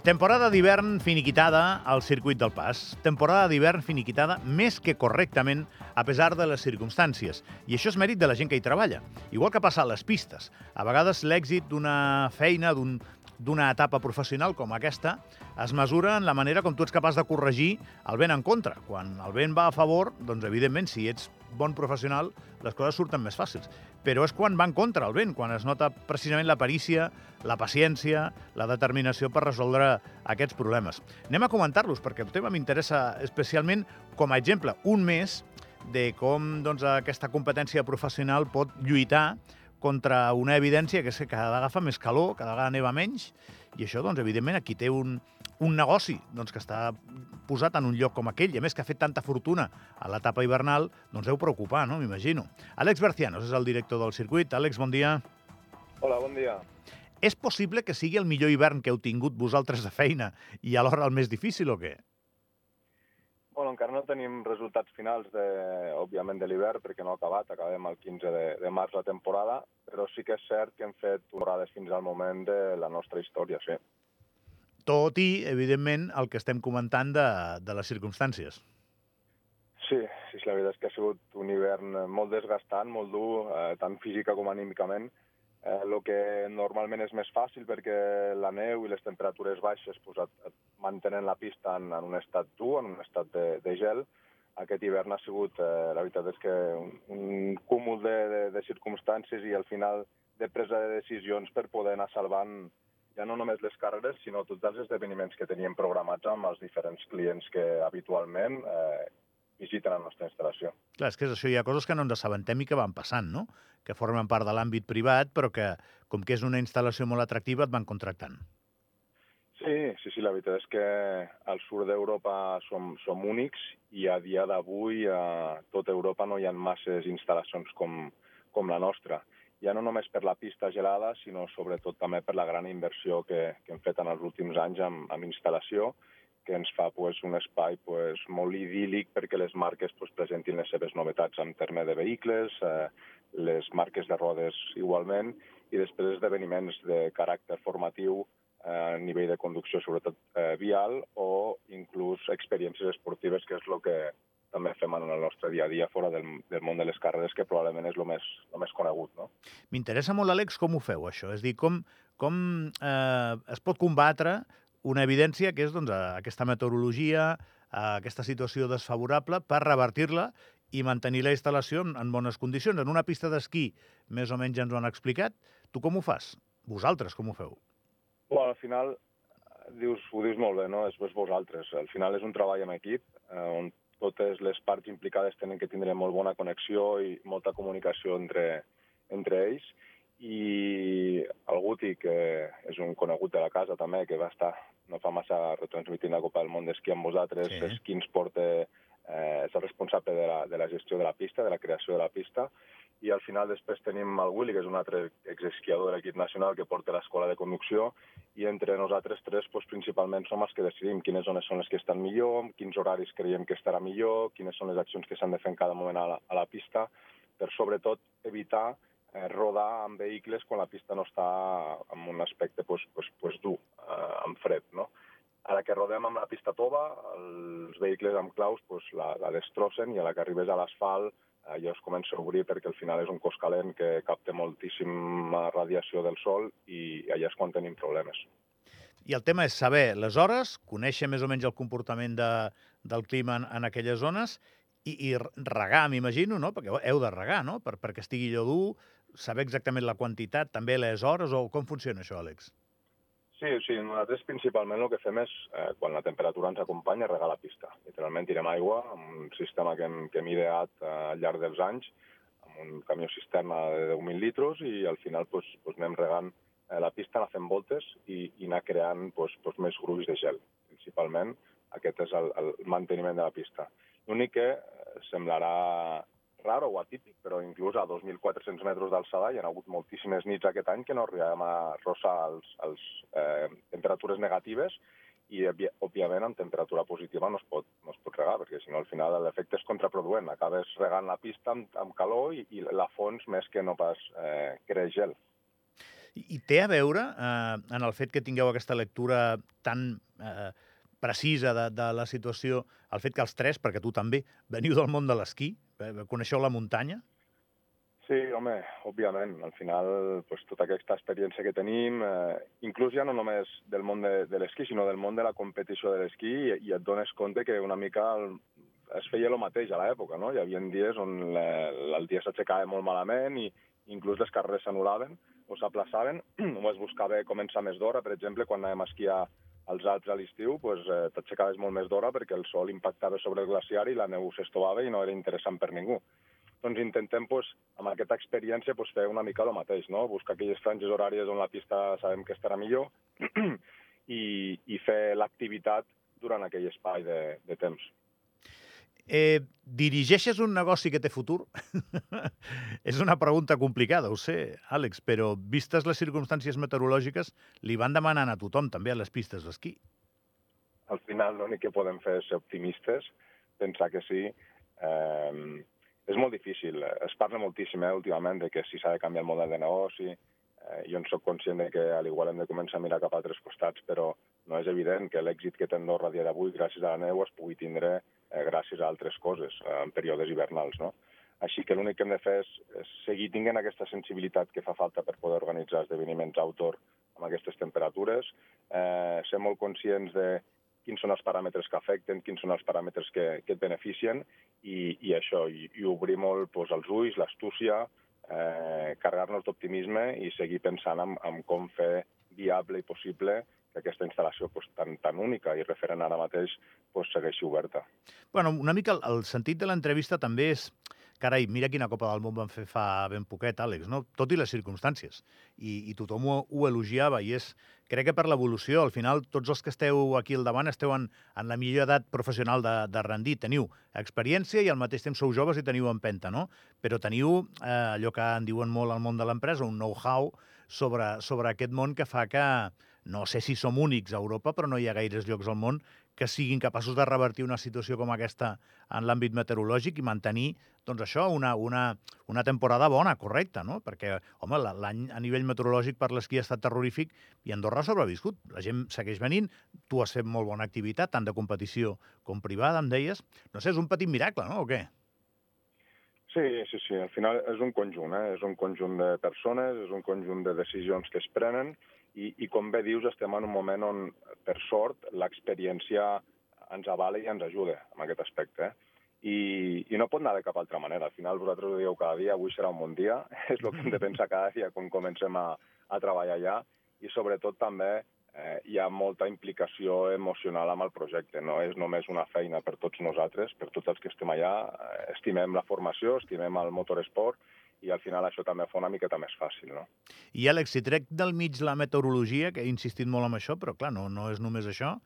Temporada d'hivern finiquitada al circuit del pas. Temporada d'hivern finiquitada més que correctament a pesar de les circumstàncies. I això és mèrit de la gent que hi treballa. Igual que passa a les pistes. A vegades l'èxit d'una feina, d'un d'una etapa professional com aquesta es mesura en la manera com tu ets capaç de corregir el vent en contra. Quan el vent va a favor, doncs evidentment, si ets bon professional, les coses surten més fàcils. Però és quan va en contra el vent, quan es nota precisament la perícia, la paciència, la determinació per resoldre aquests problemes. Anem a comentar-los, perquè el tema m'interessa especialment com a exemple, un mes de com doncs, aquesta competència professional pot lluitar contra una evidència que és que cada vegada fa més calor, cada vegada neva menys, i això, doncs, evidentment, aquí té un, un negoci doncs, que està posat en un lloc com aquell, i a més que ha fet tanta fortuna a l'etapa hivernal, doncs deu preocupar, no? M'imagino. Àlex Bercianos és el director del circuit. Àlex, bon dia. Hola, bon dia. És possible que sigui el millor hivern que heu tingut vosaltres de feina i alhora el més difícil o què? Bueno, encara no tenim resultats finals, de, òbviament, de l'hivern, perquè no ha acabat, acabem el 15 de, de març la temporada, però sí que és cert que hem fet temporades fins al moment de la nostra història, sí. Tot i, evidentment, el que estem comentant de, de les circumstàncies. Sí, sí, la veritat és que ha sigut un hivern molt desgastant, molt dur, eh, tant física com anímicament, el eh, que normalment és més fàcil perquè la neu i les temperatures baixes pues, et, et mantenen la pista en, en un estat dur, en un estat de, de gel. Aquest hivern ha sigut, eh, la veritat és que un, un cúmul de, de, de circumstàncies i al final de presa de decisions per poder anar salvant ja no només les carreres, sinó tots els esdeveniments que teníem programats amb els diferents clients que habitualment eh, visiten la nostra instal·lació. Clar, és que és això, hi ha coses que no ens assabentem i que van passant, no? Que formen part de l'àmbit privat, però que, com que és una instal·lació molt atractiva, et van contractant. Sí, sí, sí, la veritat és que al sud d'Europa som, som únics i a dia d'avui a tota Europa no hi ha masses instal·lacions com, com la nostra. Ja no només per la pista gelada, sinó sobretot també per la gran inversió que, que hem fet en els últims anys amb, amb instal·lació, que ens fa pues, un espai pues, molt idíl·lic perquè les marques pues, presentin les seves novetats en terme de vehicles, eh, les marques de rodes igualment, i després esdeveniments de caràcter formatiu eh, a nivell de conducció, sobretot eh, vial, o inclús experiències esportives, que és el que també fem en el nostre dia a dia fora del, del món de les carreres, que probablement és el més, el més conegut. No? M'interessa molt, Àlex, com ho feu, això. És dir, com, com eh, es pot combatre una evidència que és doncs, aquesta meteorologia, aquesta situació desfavorable, per revertir-la i mantenir la instal·lació en, bones condicions. En una pista d'esquí, més o menys ens ho han explicat. Tu com ho fas? Vosaltres com ho feu? Bueno, al final, dius, ho dius molt bé, no? És, és vosaltres. Al final és un treball en equip, eh, on totes les parts implicades tenen que tindre molt bona connexió i molta comunicació entre, entre ells, i el Guti, que és un conegut de la casa també, que va estar no fa massa retransmitint la Copa del Món d'esquí amb vosaltres, sí. és qui ens porta, eh, és el responsable de la, de la gestió de la pista, de la creació de la pista, i al final després tenim el Willy, que és un altre exesquiador de l'equip nacional que porta l'escola de conducció, i entre nosaltres tres pues, principalment som els que decidim quines zones són les que estan millor, quins horaris creiem que estarà millor, quines són les accions que s'han de fer en cada moment a la, a la pista, per sobretot evitar eh, rodar amb vehicles quan la pista no està en un aspecte pues, pues, pues dur, eh, amb fred. No? A la que rodem amb la pista tova, els vehicles amb claus pues, la, la destrossen i a la que arribes a l'asfalt eh, ja es comença a obrir perquè al final és un cos calent que capta moltíssima radiació del sol i allà és quan tenim problemes. I el tema és saber les hores, conèixer més o menys el comportament de, del clima en, en aquelles zones i, i regar, m'imagino, no? perquè heu de regar, no? Per, perquè estigui allò dur, saber exactament la quantitat, també les hores, o com funciona això, Àlex? Sí, sí, nosaltres principalment el que fem és, eh, quan la temperatura ens acompanya, regar la pista. Literalment tirem aigua amb un sistema que hem, que hem ideat eh, al llarg dels anys, amb un camió cisterna de 10.000 litres, i al final pues, pues anem regant eh, la pista, anar fent voltes i, i anar creant pues, pues, més gruix de gel. Principalment aquest és el, el manteniment de la pista. L'únic que eh, semblarà raro o atípic, però inclús a 2.400 metres d'alçada hi ha hagut moltíssimes nits aquest any que no arribem a rossar els, els eh, temperatures negatives i, òbviament, amb temperatura positiva no es pot, no es pot regar, perquè si no al final l'efecte és contraproduent. Acabes regant la pista amb, amb calor i, i la fons més que no pas eh, creix gel. I, I té a veure eh, en el fet que tingueu aquesta lectura tan eh, precisa de, de la situació, el fet que els tres, perquè tu també, veniu del món de l'esquí, eh, coneixeu la muntanya? Sí, home, òbviament. Al final, pues, tota aquesta experiència que tenim, eh, inclús ja no només del món de, de l'esquí, sinó del món de la competició de l'esquí, i, i et dones compte que una mica el, es feia el mateix a l'època, no? Hi havia dies on le, el dia s'aixecava molt malament i inclús les carreres s'anul·laven o s'aplaçaven, o es buscava començar més d'hora. Per exemple, quan anàvem a esquiar als Alps a l'estiu, pues, eh, t'aixecaves molt més d'hora perquè el sol impactava sobre el glaciar i la neu s'estovava i no era interessant per ningú doncs intentem pues, amb aquesta experiència pues, fer una mica el mateix, no? buscar aquelles franges horàries on la pista sabem que estarà millor i, i fer l'activitat durant aquell espai de, de temps. Eh, dirigeixes un negoci que té futur? és una pregunta complicada, ho sé, Àlex, però vistes les circumstàncies meteorològiques, li van demanant a tothom, també a les pistes d'esquí. Al final l'únic que podem fer és ser optimistes, pensar que sí, eh, és molt difícil. Es parla moltíssim eh, últimament de que si s'ha de canviar el model de negoci, eh, jo en sóc conscient de que al igual hem de començar a mirar cap a altres costats, però no és evident que l'èxit que té Andorra a dia d'avui gràcies a la neu es pugui tindre eh, gràcies a altres coses eh, en períodes hivernals. No? Així que l'únic que hem de fer és, seguir tinguent aquesta sensibilitat que fa falta per poder organitzar esdeveniments outdoor amb aquestes temperatures, eh, ser molt conscients de quins són els paràmetres que afecten, quins són els paràmetres que, que et beneficien i, i això, i, i obrir molt doncs, els ulls, l'astúcia, eh, carregar-nos d'optimisme i seguir pensant en, en com fer viable i possible aquesta instal·lació pues, tan, tan única i referent ara mateix pues, segueixi oberta. Bueno, una mica el, el sentit de l'entrevista també és carai, mira quina Copa del Món van fer fa ben poquet, Àlex, no? tot i les circumstàncies. I, i tothom ho, ho elogiava, i és, crec que per l'evolució, al final, tots els que esteu aquí al davant esteu en, en la millor edat professional de, de rendir. Teniu experiència i al mateix temps sou joves i teniu empenta, no? Però teniu eh, allò que en diuen molt al món de l'empresa, un know-how sobre, sobre aquest món que fa que, no sé si som únics a Europa, però no hi ha gaires llocs al món que siguin capaços de revertir una situació com aquesta en l'àmbit meteorològic i mantenir, doncs això, una, una, una temporada bona, correcta, no? Perquè, home, l'any a nivell meteorològic per l'esquí ha estat terrorífic i Andorra ha sobreviscut. La gent segueix venint, tu has fet molt bona activitat, tant de competició com privada, em deies. No sé, és un petit miracle, no?, o què? Sí, sí, sí. Al final és un conjunt, eh? És un conjunt de persones, és un conjunt de decisions que es prenen i, i com bé dius, estem en un moment on, per sort, l'experiència ens avala i ens ajuda en aquest aspecte. Eh? I, I no pot anar de cap altra manera. Al final vosaltres ho dieu cada dia, avui serà un bon dia, és el que hem de pensar cada dia quan comencem a, a treballar allà i sobretot també eh, hi ha molta implicació emocional amb el projecte. No és només una feina per tots nosaltres, per tots els que estem allà. Eh, estimem la formació, estimem el motoresport i al final això també fa una miqueta més fàcil, no? I Àlex, si trec del mig la meteorologia, que he insistit molt en això, però clar, no, no és només això,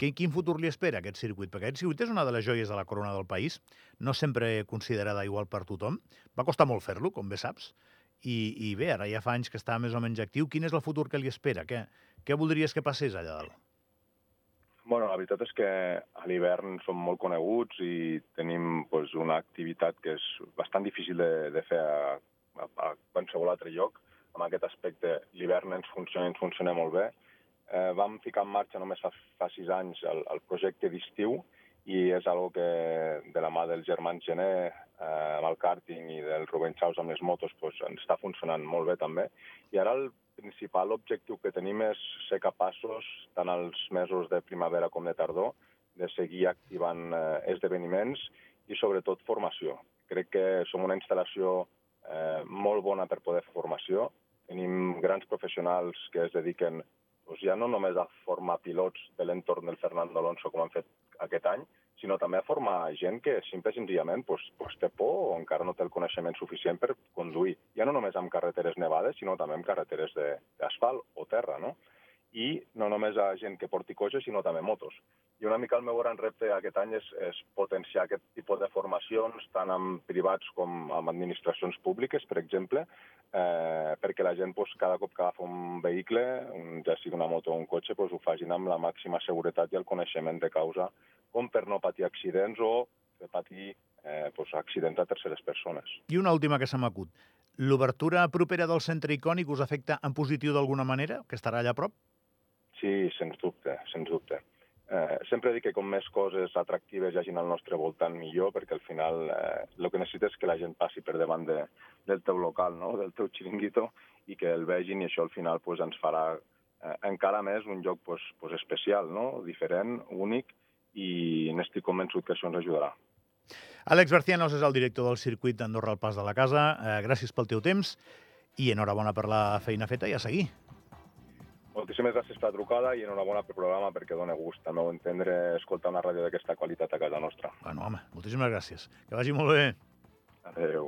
quin, quin futur li espera aquest circuit? Perquè aquest circuit és una de les joies de la corona del país, no sempre considerada igual per tothom. Va costar molt fer-lo, com bé saps, i, i bé, ara ja fa anys que està més o menys actiu. Quin és el futur que li espera? Què, què voldries que passés allà dalt? Bueno, la veritat és que a l'hivern som molt coneguts i tenim pues, una activitat que és bastant difícil de, de fer a, a, a qualsevol altre lloc. En aquest aspecte, l'hivern ens funciona, ens funciona molt bé. Eh, vam ficar en marxa només fa, fa sis anys el, el projecte d'estiu i és algo que de la mà dels germans Gené eh, amb el karting i del Rubén Chaus amb les motos pues, ens està funcionant molt bé també. I ara el principal objectiu que tenim és ser capaços, tant els mesos de primavera com de tardor, de seguir activant eh, esdeveniments i sobretot formació. Crec que som una instal·lació eh, molt bona per poder formació. Tenim grans professionals que es dediquen doncs, ja no només a formar pilots de l'entorn del Fernando Alonso com han fet aquest any, sinó també a formar gent que simple i senzillament pues, pues té por o encara no té el coneixement suficient per conduir. Ja no només amb carreteres nevades, sinó també amb carreteres d'asfalt o terra, no? I no només a gent que porti cotxes, sinó també motos. I una mica el meu gran repte aquest any és, és potenciar aquest tipus de formacions, tant en privats com en administracions públiques, per exemple, eh, perquè la gent pues, cada cop que agafa un vehicle, un, ja sigui una moto o un cotxe, pues, ho facin amb la màxima seguretat i el coneixement de causa com per no patir accidents o per patir eh, pues, accidents a terceres persones. I una última que se m'acut. L'obertura propera del centre icònic us afecta en positiu d'alguna manera, que estarà allà a prop? Sí, sens dubte, sens dubte. Eh, sempre dic que com més coses atractives hi hagin al nostre voltant, millor, perquè al final eh, el que necessites és que la gent passi per davant de, del teu local, no? del teu xiringuito, i que el vegin, i això al final pues, ens farà eh, encara més un lloc pues, pues especial, no? diferent, únic, i n'estic convençut que això ens ajudarà. Àlex Barcianos és el director del circuit d'Andorra al Pas de la Casa. Eh, gràcies pel teu temps i enhorabona per la feina feta i a seguir. Moltíssimes gràcies per la trucada i enhorabona pel programa perquè dona gust, al meu entendre, escoltar una ràdio d'aquesta qualitat a casa nostra. Bueno, home, moltíssimes gràcies. Que vagi molt bé. Adéu.